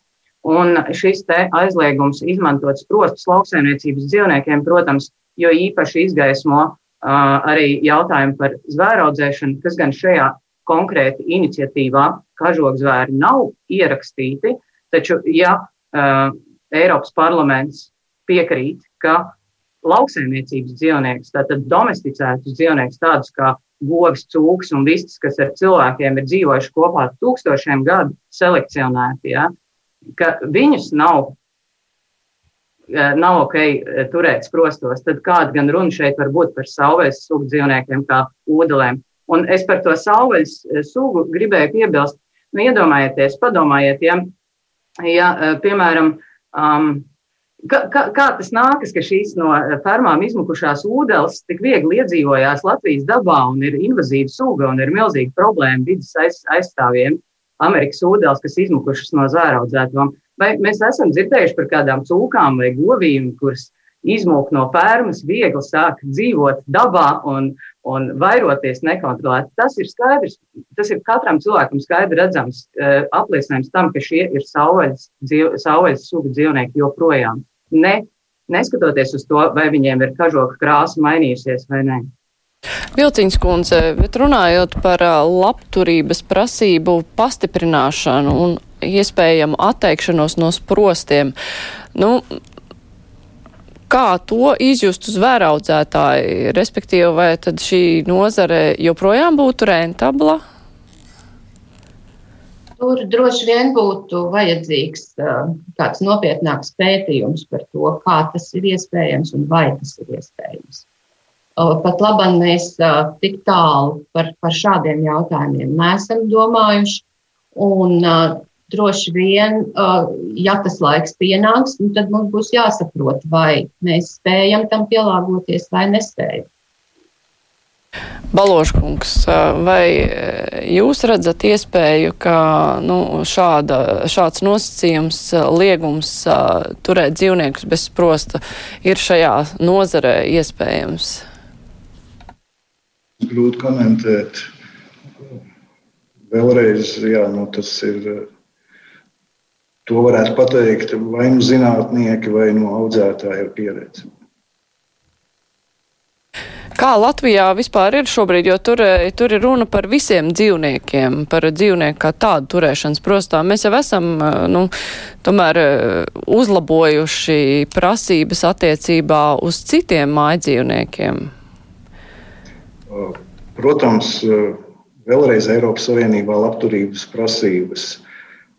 Un šis aizliegums izmantot sprostus lauksaimniecības dzīvniekiem, protams, jo īpaši izgaismo arī jautājumi par zvēraudzēšanu, kas gan šajā konkrēti iniciatīvā kažokzvēri nav ierakstīti, taču ja uh, Eiropas parlaments piekrīt, ka lauksaimniecības dzīvnieks, tātad domesticētus dzīvniekus, tādus kā govis, cūks un vistas, kas ar cilvēkiem ir dzīvojuši kopā tūkstošiem gadu, selekcionēti, ja, ka viņus nav nav ok turēt sprostos, tad kāda gan runa šeit var būt par savvaļas sugu dzīvniekiem, kā ūdelēm. Un es par to savvaļas sugu gribēju piebilst. Nu, iedomājieties, padomājiet, ja, ja piemēram, um, kā, kā, tas nākas, ka šīs no fermām izmukušās ūdeles tik viegli iedzīvojās Latvijas dabā un ir invazīva suga un ir milzīga problēma vidas aiz, aizstāvjiem Amerikas ūdeles, kas izmukušas no zvēraudzētām. Vai mēs esam dzirdējuši par kādām cūkām vai govīm, kuras izmūk no fermas, viegli sāk dzīvot dabā un, un vairoties nekontrolēti. Tas ir skaidrs, tas ir katram cilvēkam skaidri redzams uh, apliecinājums tam, ka šie ir savvaļas sugu dzīvnieki joprojām. Ne, neskatoties uz to, vai viņiem ir kažoka krāsa mainījusies vai nē. Vilciņš kundze, bet runājot par labturības prasību pastiprināšanu un iespējamu atteikšanos no sprostiem. Nu, kā to izjust uz vēraudzētāju, respektīvi, vai tad šī nozare joprojām būtu rentabla? Tur droši vien būtu vajadzīgs kāds nopietnāks pētījums par to, kā tas ir iespējams un vai tas ir iespējams. Pat labāk mēs tik tālu par, par šādiem jautājumiem neesam domājuši. Un droši vien, ja tas laiks pienāks, nu, tad mums būs jāsaprot, vai mēs spējam tam pielāgoties vai nespējam. Baloškungs, vai jūs redzat iespēju, ka nu, šāda, šāds nosacījums, liegums turēt dzīvniekus bez sprosta ir šajā nozarē iespējams? Grūti komentēt. Vēlreiz, jā, nu, tas ir To varētu pateikt vai nu zinātnieki, vai no audzētāja ar pieredzi. Kā Latvijā vispār ir šobrīd, jo tur, tur ir runa par visiem dzīvniekiem, par dzīvnieku kā tādu turēšanas prostā. Mēs jau esam, nu, tomēr uzlabojuši prasības attiecībā uz citiem mājdzīvniekiem. Protams, vēlreiz Eiropas Savienībā labturības prasības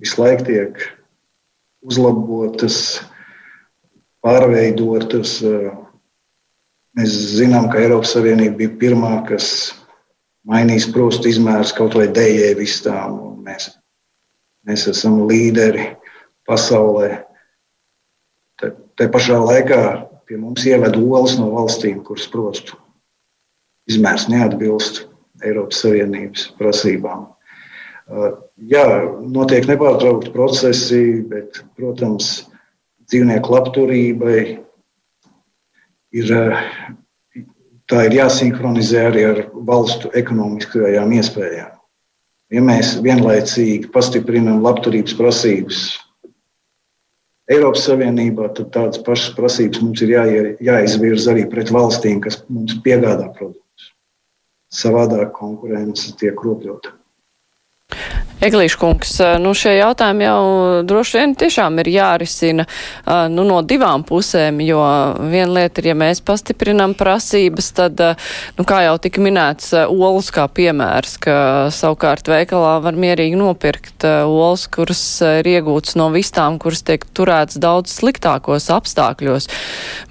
visu laiku tiek uzlabotas, pārveidotas. Mēs zinām, ka Eiropas Savienība bija pirmā, kas mainīs prostu izmērus kaut vai dējai vistām. Mēs, mēs esam līderi pasaulē. Te, te pašā laikā pie mums ieved olas no valstīm, kuras prostu izmērs neatbilst Eiropas Savienības prasībām. Jā, notiek nepārtraukti procesi, bet, protams, dzīvnieku labturībai ir, tā ir jāsinhronizē arī ar valstu ekonomiskajām iespējām. Ja mēs vienlaicīgi pastiprinām labturības prasības Eiropas Savienībā, tad tādas pašas prasības mums ir jāizvirza arī pret valstīm, kas mums piegādā produktus. Savādāk konkurence tiek kropļota. Eglīškungs, nu šie jautājumi jau droši vien tiešām ir jārisina nu, no divām pusēm, jo viena lieta ir, ja mēs pastiprinam prasības, tad, nu, kā jau tika minēts, olas kā piemērs, ka savukārt veikalā var mierīgi nopirkt olas, kuras ir iegūtas no vistām, kuras tiek turētas daudz sliktākos apstākļos.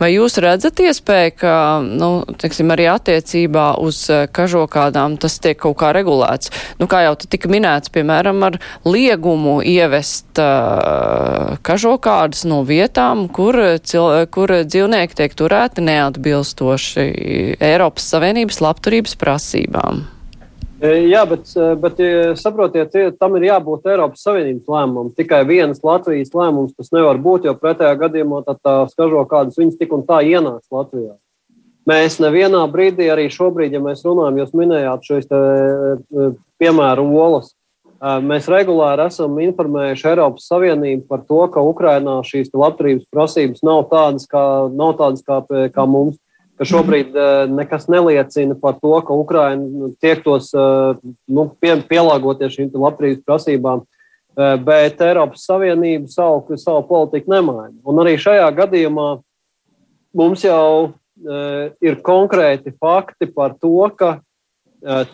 Vai jūs redzat iespēju, ka, nu, teiksim, arī attiecībā uz kažokādām tas tiek kaut kā regulēts? Nu, kā jau tika minēts, piemēram, piemēram, ar liegumu ievest uh, kažokādus no vietām, kur, cil, kur dzīvnieki tiek turēti neatbilstoši Eiropas Savienības labturības prasībām. Jā, bet, bet saprotiet, tam ir jābūt Eiropas Savienības lēmumam. Tikai viens Latvijas lēmums tas nevar būt, jo pretējā gadījumā tā skažo kādas viņas tik un tā ienāks Latvijā. Mēs nevienā brīdī, arī šobrīd, ja mēs runājam, jūs minējāt šos piemēru olas, Mēs regulāri esam informējuši Eiropas Savienību par to, ka Ukrainā šīs labturības prasības nav tādas kā, nav tādas kā, kā mums, ka šobrīd nekas neliecina par to, ka Ukraina tiektos nu, pie, pielāgoties šīm labturības prasībām, bet Eiropas Savienība savu, savu politiku nemaina. Un arī šajā gadījumā mums jau ir konkrēti fakti par to, ka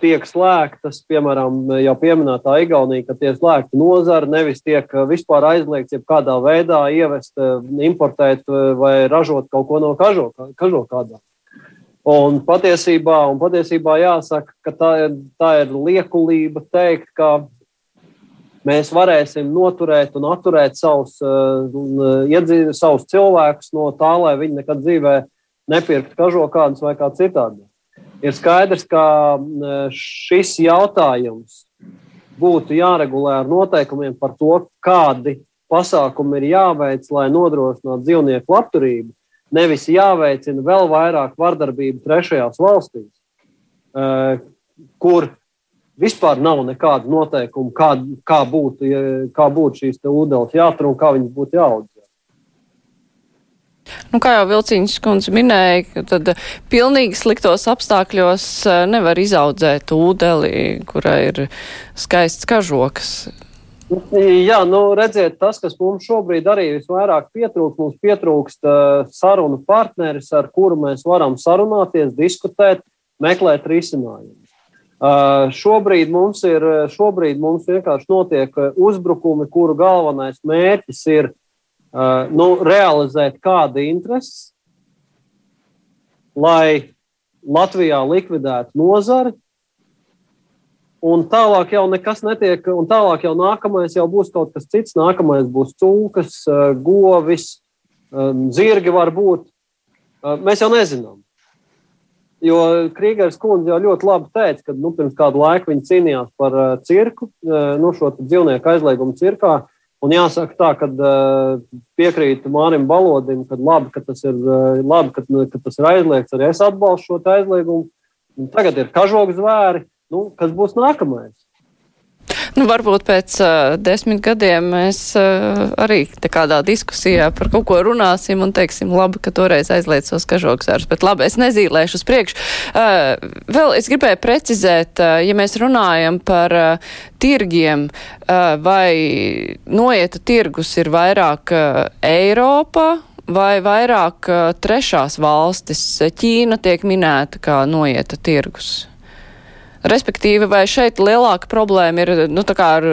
tiek slēgtas, piemēram, jau pieminētā Igaunija, ka tiek slēgta nozara, nevis tiek vispār aizliegts jebkādā veidā ievest, importēt vai ražot kaut ko no kažokādām. Un patiesībā, un patiesībā jāsaka, ka tā, tā ir liekulība teikt, ka mēs varēsim noturēt un atturēt savus, uh, savus cilvēkus no tā, lai viņi nekad dzīvē nepirktu kažokādus vai kā citādi ir skaidrs, ka šis jautājums būtu jāregulē ar noteikumiem par to, kādi pasākumi ir jāveic, lai nodrošinātu dzīvnieku labturību. Nevis jāveicina vēl vairāk vardarbību trešajās valstīs, kur vispār nav nekādu noteikumu, kā, kā būtu, kā būtu šīs ūdeņas jātur un kā viņas būtu jāaudz. Nu, kā jau Vilcīņas kundze minēja, tad pilnīgi sliktos apstākļos eh, nevar izaudzēt ūdeli, kurai ir skaists kažoks. Jā, nu, redziet, tas, kas mums šobrīd arī visvairāk pietrūkst, mums pietrūkst uh, sarunu partneris, ar kuru mēs varam sarunāties, diskutēt, meklēt risinājumus. Uh, šobrīd, mums ir, šobrīd mums vienkārši notiek uzbrukumi, kuru galvenais mērķis ir Uh, nu, realizēt kādu interesi, lai Latvijā likvidētu nozari. Un tālāk jau nekas netiek, un tālāk jau nākamais jau būs kaut kas cits. Nākamais būs cūkas, uh, govis, um, zirgi var būt. Mēs jau nezinām. Jo Krīgers kundze jau ļoti labi teica, ka nu, pirms kādu laiku viņa cīnījās par cirku, nu, šo dzīvnieku aizliegumu cirkā. Un jāsaka tā, ka uh, piekrītu Mārim Balodim, ka labi, ka tas ir, uh, labi, ka, ka tas ir aizliegts. Arī es atbalstu šo aizliegumu. Un tagad ir kažoks zvēri. Nu, kas būs nākamais? Nu, varbūt pēc uh, desmit gadiem mēs uh, arī kādā diskusijā par kaut ko runāsim un teiksim, labi, ka toreiz aizliedz tos kažoksārus, bet labi, es nezīlēšu uz priekšu. Uh, vēl es gribēju precizēt, uh, ja mēs runājam par uh, tirgiem, uh, vai noieta tirgus ir vairāk uh, Eiropa, vai vairāk trešās valstis, Ķīna tiek minēta kā noieta tirgus? Respektīvi, vai šeit lielāka problēma ir, nu, tā kā ar,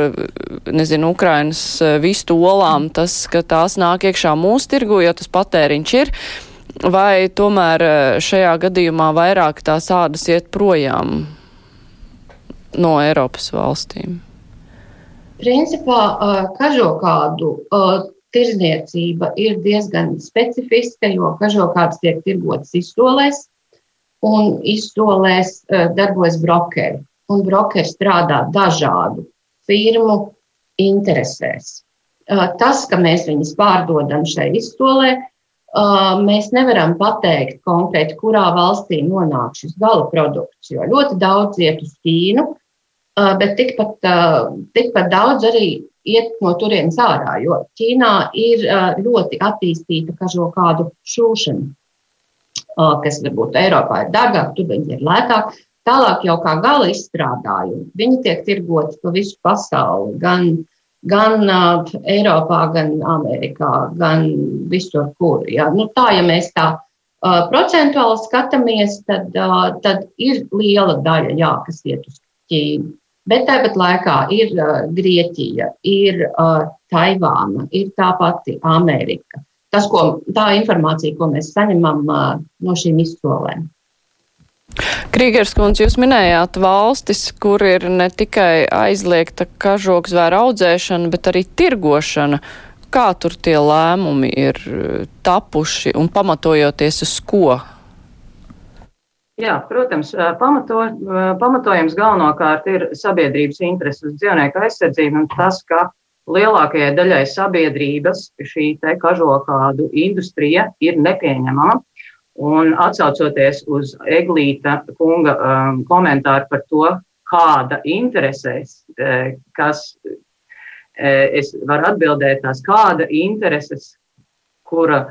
nezinu, Ukrainas eh, vistu olām, tas, ka tās nāk iekšā mūsu tirgu, jo tas patēriņš ir, vai tomēr eh, šajā gadījumā vairāk tās ādas iet projām no Eiropas valstīm? Principā, eh, kažokādu tirzniecība ir diezgan specifiska, jo kažokāds tiek tirgots izsolēs un izsolēs darbojas brokeri. Un brokeri strādā dažādu firmu interesēs. Tas, ka mēs viņus pārdodam šai izsolē, mēs nevaram pateikt konkrēti, kurā valstī nonāk šis gala produkts, jo ļoti daudz iet uz Ķīnu, bet tikpat, tikpat daudz arī iet no turienes ārā, jo Ķīnā ir ļoti attīstīta kažo kādu šūšana kas varbūt Eiropā ir dārgāk, tur viņi ir lētāk. Tālāk jau kā gala izstrādājumi. Viņi tiek tirgoti pa visu pasauli, gan, gan uh, Eiropā, gan Amerikā, gan visur, kur. Ja. Nu, tā, ja mēs tā uh, procentuāli skatāmies, tad, uh, tad ir liela daļa, jā, kas iet uz Ķīnu. Bet tāpat laikā ir uh, Grieķija, ir uh, Taivāna, ir tā pati Amerika. Tas, ko, tā informācija, ko mēs saņemam uh, no šīm izsolēm. Krīgers kundze, jūs minējāt valstis, kur ir ne tikai aizliegta kažoksvēra audzēšana, bet arī tirgošana. Kā tur tie lēmumi ir tapuši un pamatojoties uz ko? Jā, protams, pamato, pamatojums galvenokārt ir sabiedrības intereses uz dzīvnieku aizsardzību un tas, ka lielākajai daļai sabiedrības šī kažokādu industrija ir nepieņemama. Un atsaucoties uz Eglīta kunga um, komentāru par to, kāda interesēs, e, kas e, es varu atbildēt tās, kāda intereses, kura,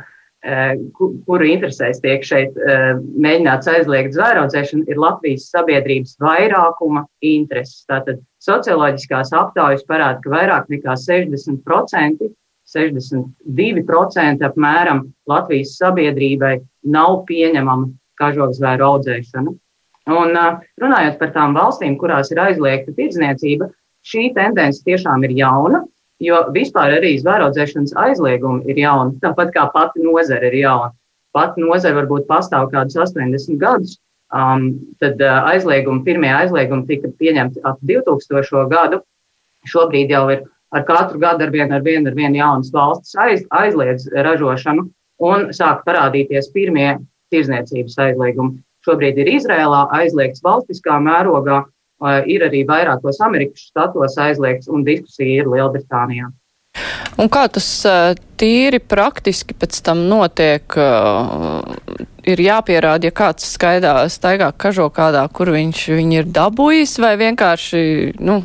e, kura interesēs tiek šeit mēģināts aizliegt zvēraudzēšanu, ir Latvijas sabiedrības vairākuma intereses. Tātad socioloģiskās aptaujas parāda, ka vairāk nekā 60% 62% apmēram Latvijas sabiedrībai nav pieņemama kažokzvēru audzēšana. Un runājot par tām valstīm, kurās ir aizliegta tirdzniecība, šī tendence tiešām ir jauna, jo vispār arī zvēraudzēšanas aizliegumi ir jauni, tāpat kā pati nozara ir jauna. Pati nozara varbūt pastāv kādus 80 gadus, um, tad uh, aizliegumi, pirmie aizliegumi tika pieņemti ap 2000. gadu. Šobrīd jau ir ar katru gadu ar vienu, ar vienu, ar vienu jaunas valstis aiz, aizliedz ražošanu un sāk parādīties pirmie tirzniecības aizliegumi. Šobrīd ir Izrēlā aizliegts valstiskā mērogā, ir arī vairākos Amerikas štatos aizliegts un diskusija ir Lielbritānijā. Un kā tas tīri praktiski pēc tam notiek? Ir jāpierāda, ja kāds skaidā, staigā kažo kādā, kur viņš viņu ir dabūjis, vai vienkārši, nu,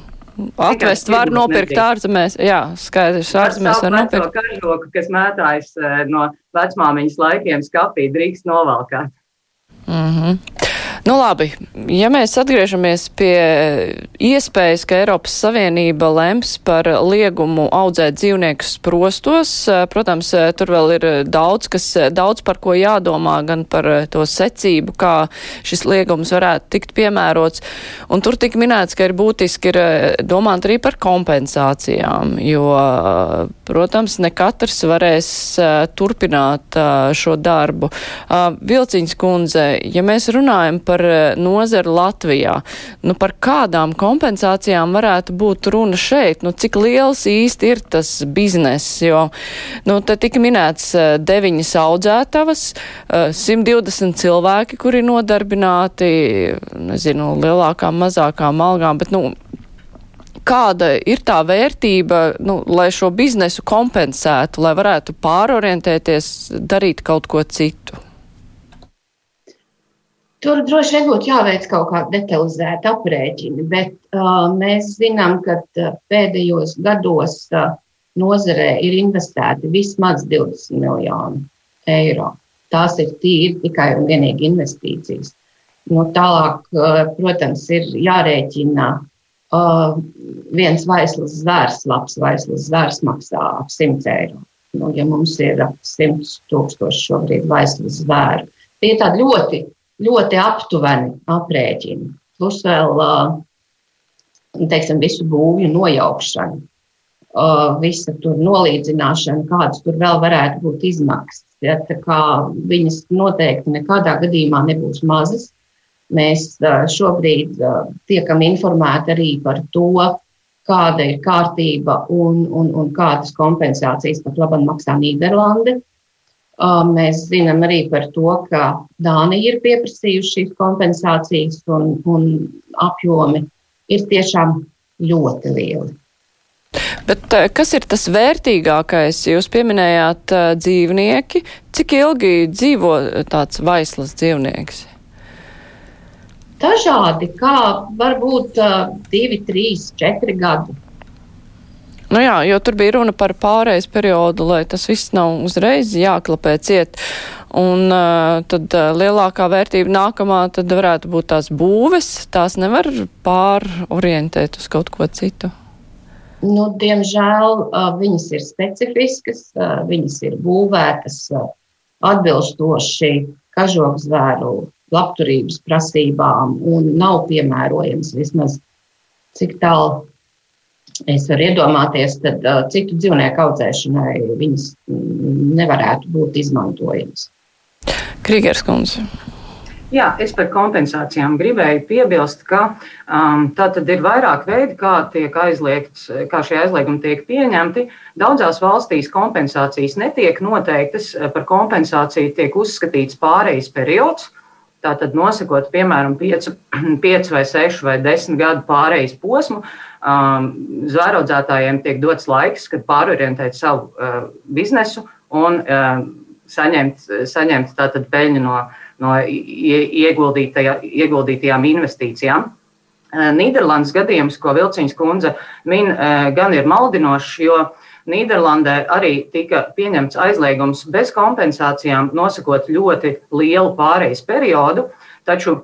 Atvest var nopirkt ārzemēs. Jā, skaidrs, ārzemēs var nopirkt. Kažoku, kas mētājas no vecmāmiņas laikiem skapī, drīkst novalkāt. Mm -hmm. Nu, labi, ja mēs atgriežamies pie iespējas, ka Eiropas Savienība lems par liegumu audzēt dzīvniekus prostos, protams, tur vēl ir daudz, kas, daudz par ko jādomā, gan par to secību, kā šis liegums varētu tikt piemērots. Un tur tika minēts, ka ir būtiski ir domāt arī par kompensācijām, jo, protams, ne katrs varēs turpināt šo darbu. Vilciņas kundze, ja mēs runājam par par eh, nozaru Latvijā. Nu, par kādām kompensācijām varētu būt runa šeit? Nu, cik liels īsti ir tas bizness? Jo, nu, te tika minēts eh, deviņas audzētavas, 120 eh, cilvēki, kuri nodarbināti, nezinu, lielākām, mazākām algām, bet, nu, kāda ir tā vērtība, nu, lai šo biznesu kompensētu, lai varētu pārorientēties, darīt kaut ko citu? Tur droši vien būtu jāveic kaut kāda detalizēta aprēķina, bet uh, mēs zinām, ka uh, pēdējos gados uh, nozarē ir investēti vismaz 20 miljoni eiro. Tās ir tīri tikai un vienīgi investīcijas. Nu, tālāk, uh, protams, ir jārēķina uh, viens vaislas zvērs, labs vaislas zvērs maksā ap 100 eiro. Nu, ja mums ir ap 100 tūkstoši šobrīd vaislas zvēru, tie ir tādi ļoti ļoti aptuveni aprēķini. Plus vēl teiksim, visu būvju nojaukšanu, visa tur nolīdzināšana, kādas tur vēl varētu būt izmaksas. Ja, viņas noteikti nekādā gadījumā nebūs mazas. Mēs šobrīd tiekam informēti arī par to, kāda ir kārtība un, un, un kādas kompensācijas pat labam maksā Nīderlande. Mēs zinām arī par to, ka Dānija ir pieprasījusi šīs kompensācijas, un, un apjomi ir tiešām ļoti lieli. Bet kas ir tas vērtīgākais? Jūs pieminējāt dzīvnieki. Cik ilgi dzīvo tāds vaislas dzīvnieks? Dažādi, kā varbūt divi, trīs, četri gadi. Nu jā, jo tur bija runa par pārējais periodu, lai tas viss nav uzreiz jāklapē ciet. Un tad lielākā vērtība nākamā tad varētu būt tās būves. Tās nevar pārorientēt uz kaut ko citu. Nu, diemžēl viņas ir specifiskas, viņas ir būvētas atbilstoši kažokzvēru labturības prasībām un nav piemērojams vismaz cik tālu es varu iedomāties, tad citu dzīvnieku audzēšanai viņas nevarētu būt izmantojamas. Krīgers kundze. Jā, es par kompensācijām gribēju piebilst, ka um, tā tad ir vairāk veidi, kā, aizliegts, kā šie aizliegumi tiek pieņemti. Daudzās valstīs kompensācijas netiek noteiktas, par kompensāciju tiek uzskatīts pārejas periods. Tātad nosakot, piemēram, 5, 5 vai 6 vai 10 gadu pārejas posmu, um, zvēraudzētājiem tiek dots laiks, kad pārorientēt savu uh, biznesu un uh, saņemt, saņemt tātad peļņu no, no ieguldītajā, ieguldītajām investīcijām. Nīderlandes gadījums, ko Vilciņas kundze min, gan ir maldinošs, jo Nīderlandē arī tika pieņemts aizliegums bez kompensācijām, nosakot ļoti lielu pārejas periodu, taču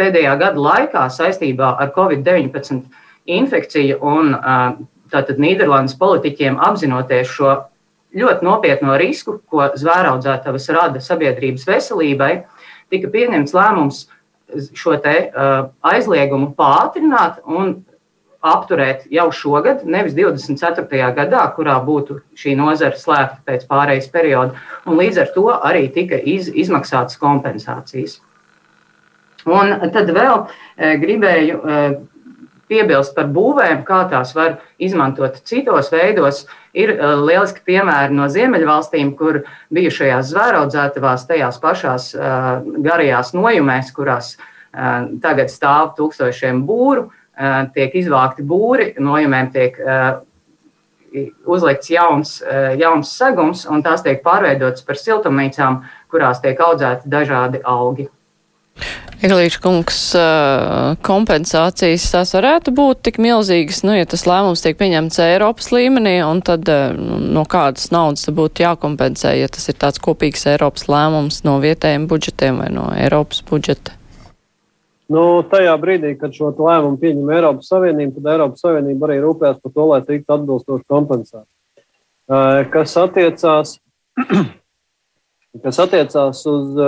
pēdējā gada laikā saistībā ar Covid-19 infekciju un tātad Nīderlandes politiķiem apzinoties šo ļoti nopietno risku, ko zvēraudzētavas rada sabiedrības veselībai, tika pieņemts lēmums šo te, uh, aizliegumu pātrināt un apturēt jau šogad, nevis 24. gadā, kurā būtu šī nozara slēgta pēc pārejas perioda, un līdz ar to arī tika iz, izmaksātas kompensācijas. Un tad vēl e, gribēju e, piebilst par būvēm, kā tās var izmantot citos veidos. Ir uh, lieliski piemēri no Ziemeļvalstīm, kur bijušajās zvēraudzētavās, tajās pašās uh, garajās nojumēs, kurās uh, tagad stāv tūkstošiem būru, tiek izvākti būri, nojumēm tiek uzlikts jauns, jauns segums, un tās tiek pārveidotas par siltumnīcām, kurās tiek audzēti dažādi augi. Eglīša kungs, kompensācijas tās varētu būt tik milzīgas, nu, ja tas lēmums tiek pieņemts Eiropas līmenī, un tad no kādas naudas būtu jākompensē, ja tas ir tāds kopīgs Eiropas lēmums no vietējiem budžetiem vai no Eiropas budžeta? Nu, tajā brīdī, kad šo lēmumu pieņem Eiropas Savienība, tad Eiropas Savienība arī rūpējas par to, lai tiktu atbilstoši kompensēta. Kas attiecās, kas attiecās uz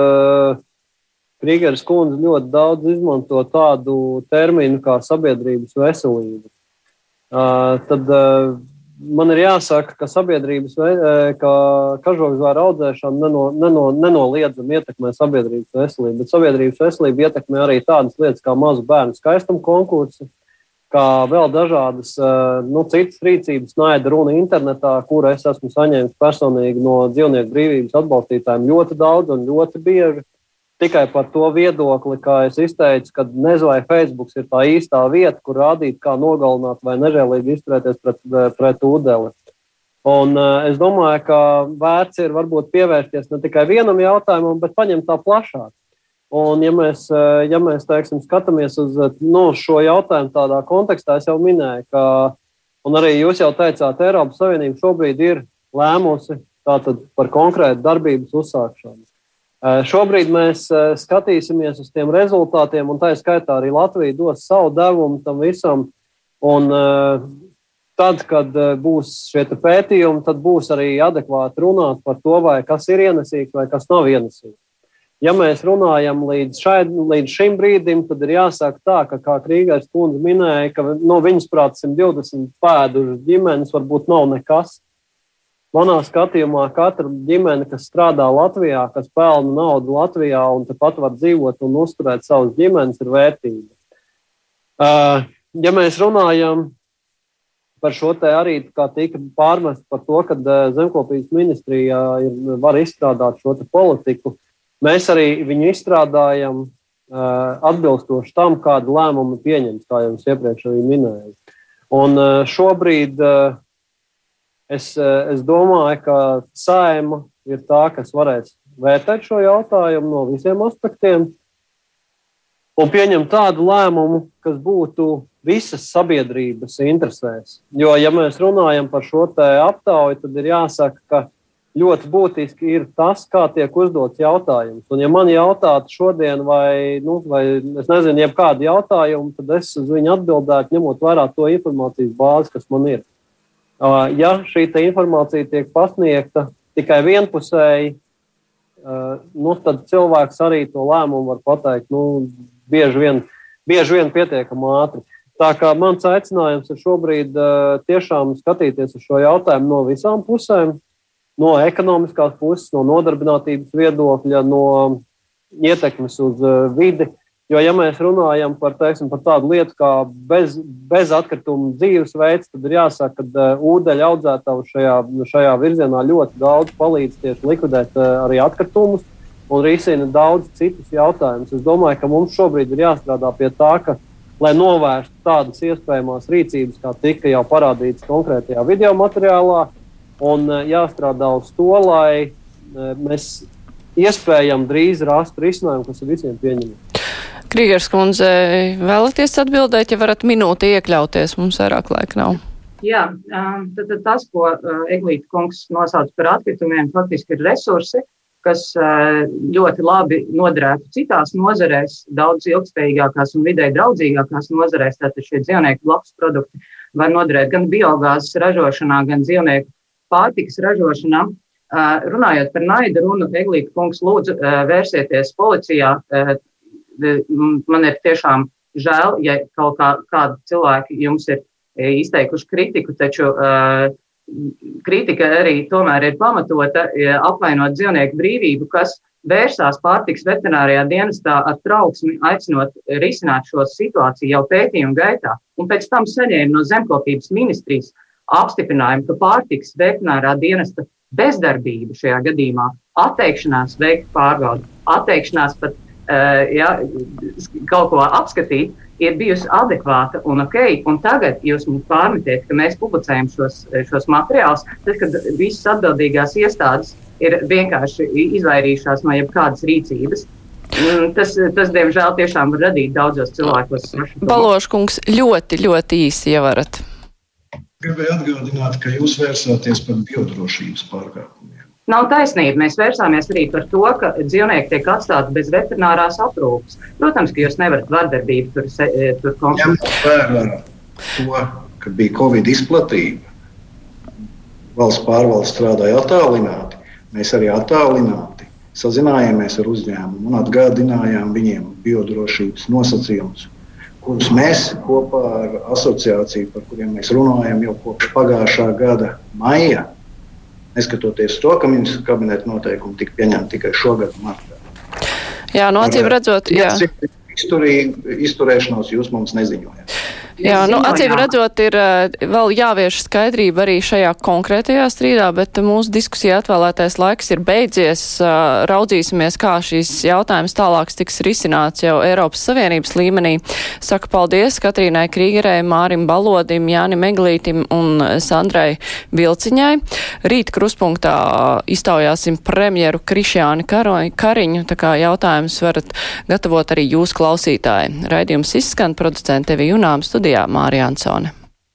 Krīgeris kundze ļoti daudz izmanto tādu terminu kā sabiedrības veselība. Uh, tad uh, man ir jāsaka, ka sabiedrības, ka kažokzvēra audzēšana neno, neno, nenoliedzami ietekmē sabiedrības veselību, bet sabiedrības veselību ietekmē arī tādas lietas kā mazu bērnu skaistuma konkursi, kā vēl dažādas nu, citas rīcības, naida runa internetā, kur es esmu saņēmis personīgi no dzīvnieku brīvības atbalstītājiem ļoti daudz un ļoti bieži tikai par to viedokli, kā es izteicu, ka nezinu, vai Facebook ir tā īstā vieta, kur rādīt, kā nogalināt vai nežēlīgi izturēties pret, pret ūdeni. Un, uh, es domāju, ka vērts ir varbūt pievērsties ne tikai vienam jautājumam, bet paņemt tā plašāk. Un, ja mēs, ja mēs teiksim, skatāmies uz nu, šo jautājumu tādā kontekstā, es jau minēju, ka, un arī jūs jau teicāt, Eiropas Savienība šobrīd ir lēmusi par konkrētu darbības uzsākšanu. Šobrīd mēs skatīsimies uz tiem rezultātiem, un tā ir skaitā arī Latvija dos savu devumu tam visam. Un, tad, kad būs šie pētījumi, tad būs arī adekvāti runāt par to, vai kas ir ienesīgs vai kas nav ienesīgs. Ja mēs runājam līdz, šai, līdz šim brīdim, tad ir jāsaka tā, ka, kā Krīgais kundze minēja, ka no viņas prāt 120 pēdušas ģimenes varbūt nav nekas. Manā skatījumā katra ģimene, kas strādā Latvijā, kas pelna naudu Latvijā un tepat var dzīvot un uzturēt savas ģimenes, ir vērtīga. Uh, ja mēs runājam par šo te arī, tika pārmest par to, ka uh, zemkopības ministrijā ir, var izstrādāt šo politiku, mēs arī viņu izstrādājam uh, atbilstoši tam, kādu lēmumu pieņems, kā jau es iepriekš arī minēju. Un šobrīd Es, eh, es domāju, ka saima ir tā, kas varēs vērtēt šo jautājumu no visiem aspektiem un pieņemt tādu lēmumu, kas būtu visas sabiedrības interesēs. Jo, ja mēs runājam par šo aptauju, tad ir jāsaka, ka ļoti būtiski ir tas, kā tiek uzdots jautājums. Un, ja man jautātu šodien, vai, nu, vai es nezinu, jebkādu jautājumu, tad es uz viņu atbildētu, ņemot vērā to informācijas bāzi, kas man ir. Ja šī informācija tiek pasniegta tikai vienpusēji, nu, tad cilvēks arī to lēmumu var pateikt nu, bieži, vien, bieži vien pietiekami ātri. Tā kā mans aicinājums ir šobrīd tiešām skatīties uz šo jautājumu no visām pusēm, no ekonomiskās puses, no nodarbinātības viedokļa, no ietekmes uz vidi. Jo, ja mēs runājam par, teiksim, par tādu lietu kā bez, bezatkritumu dzīvesveids, tad ir jāsaka, ka uh, ūdeņa audzētāji šajā, šajā virzienā ļoti daudz palīdz tieši likvidēt uh, arī atkritumus un risina daudz citus jautājumus. Es domāju, ka mums šobrīd ir jāstrādā pie tā, ka, lai novērstu tādas iespējamās rīcības, kā tika jau parādīts konkrētajā video materiālā, un eh, jāstrādā uz to, lai mēs iespējami drīz rastu risinājumu, kas ir visiem pieņemams. Krīgers kundze, vēlaties atbildēt, ja varat minūti iekļauties, mums vairāk laika nav. Jā, tad, tad tas, ko Eglīte kungs nosauc par atkritumiem, faktiski ir resursi, kas ļoti labi noderētu citās nozarēs, daudz ilgspējīgākās un vidē draudzīgākās nozarēs. Tātad šie dzīvnieku blakus produkti var noderēt gan biogāzes ražošanā, gan dzīvnieku pārtikas ražošanā. Runājot par naidu runu, Eglīte kungs, lūdzu, vērsieties policijā. Man ir tiešām žēl, ja kaut kā, kādi cilvēki jums ir izteikuši kritiku, taču kritika arī tomēr ir pamatota apvainot dzīvnieku brīvību, kas vērsās pārtiks veterinārijā dienestā ar trauksmi, aicinot risināt šo situāciju jau pētījumu gaitā, un pēc tam saņēma no zemkopības ministrijas apstiprinājumu, ka pārtiks veterinārā dienesta bezdarbība šajā gadījumā, atteikšanās veikt pārbaudi, atteikšanās pat uh, ja, kaut ko apskatīt, ir bijusi adekvāta un ok. Un tagad jūs mums pārmetiet, ka mēs publicējam šos, šos materiālus, tad, kad visas atbildīgās iestādes ir vienkārši izvairījušās no jebkādas rīcības. Tas, tas, diemžēl, tiešām var radīt daudzos cilvēkos. Baloškungs, ļoti, ļoti īsi, ja varat. Gribēju atgādināt, ka jūs vērsāties par biodrošības pārkāpumiem. Nav taisnība. Mēs vērsāmies arī par to, ka dzīvnieki tiek atstāti bez veterinārās aprūpes. Protams, ka jūs nevarat vardarbību tur, e, tur. Vērā to, ka bija Covid izplatība, valsts pārvalde strādāja attālināti. Mēs arī attālināti sazinājāmies ar uzņēmumu un atgādinājām viņiem biodrošības nosacījumus kurus mēs kopā ar asociāciju, par kuriem mēs runājam jau kopš pagājušā gada maija, neskatoties to, ka ministra kabineta noteikumi tika pieņemti tikai šogad martā. Jā, no acīm redzot, jā. Izturī, izturēšanos jūs mums neziņojat. Jā, nu, acīm redzot, ir eh, vēl jāvieš skaidrība arī šajā konkrētajā strīdā, bet mūsu diskusija atvēlētais laiks ir beidzies. Eh, raudzīsimies, kā šīs jautājums tālāk tiks risināts jau Eiropas Savienības līmenī. Saku paldies Katrīnai Krīgerei, Mārim Balodim, Jānim Eglītim un Sandrai Vilciņai. Rīt kruspunktā iztaujāsim premjeru Krišjāni Kariņu, tā kā jautājums varat gatavot arī jūs klausītāji. Raidījums izskan producente Tevi Junām studijā Mārija Ansone.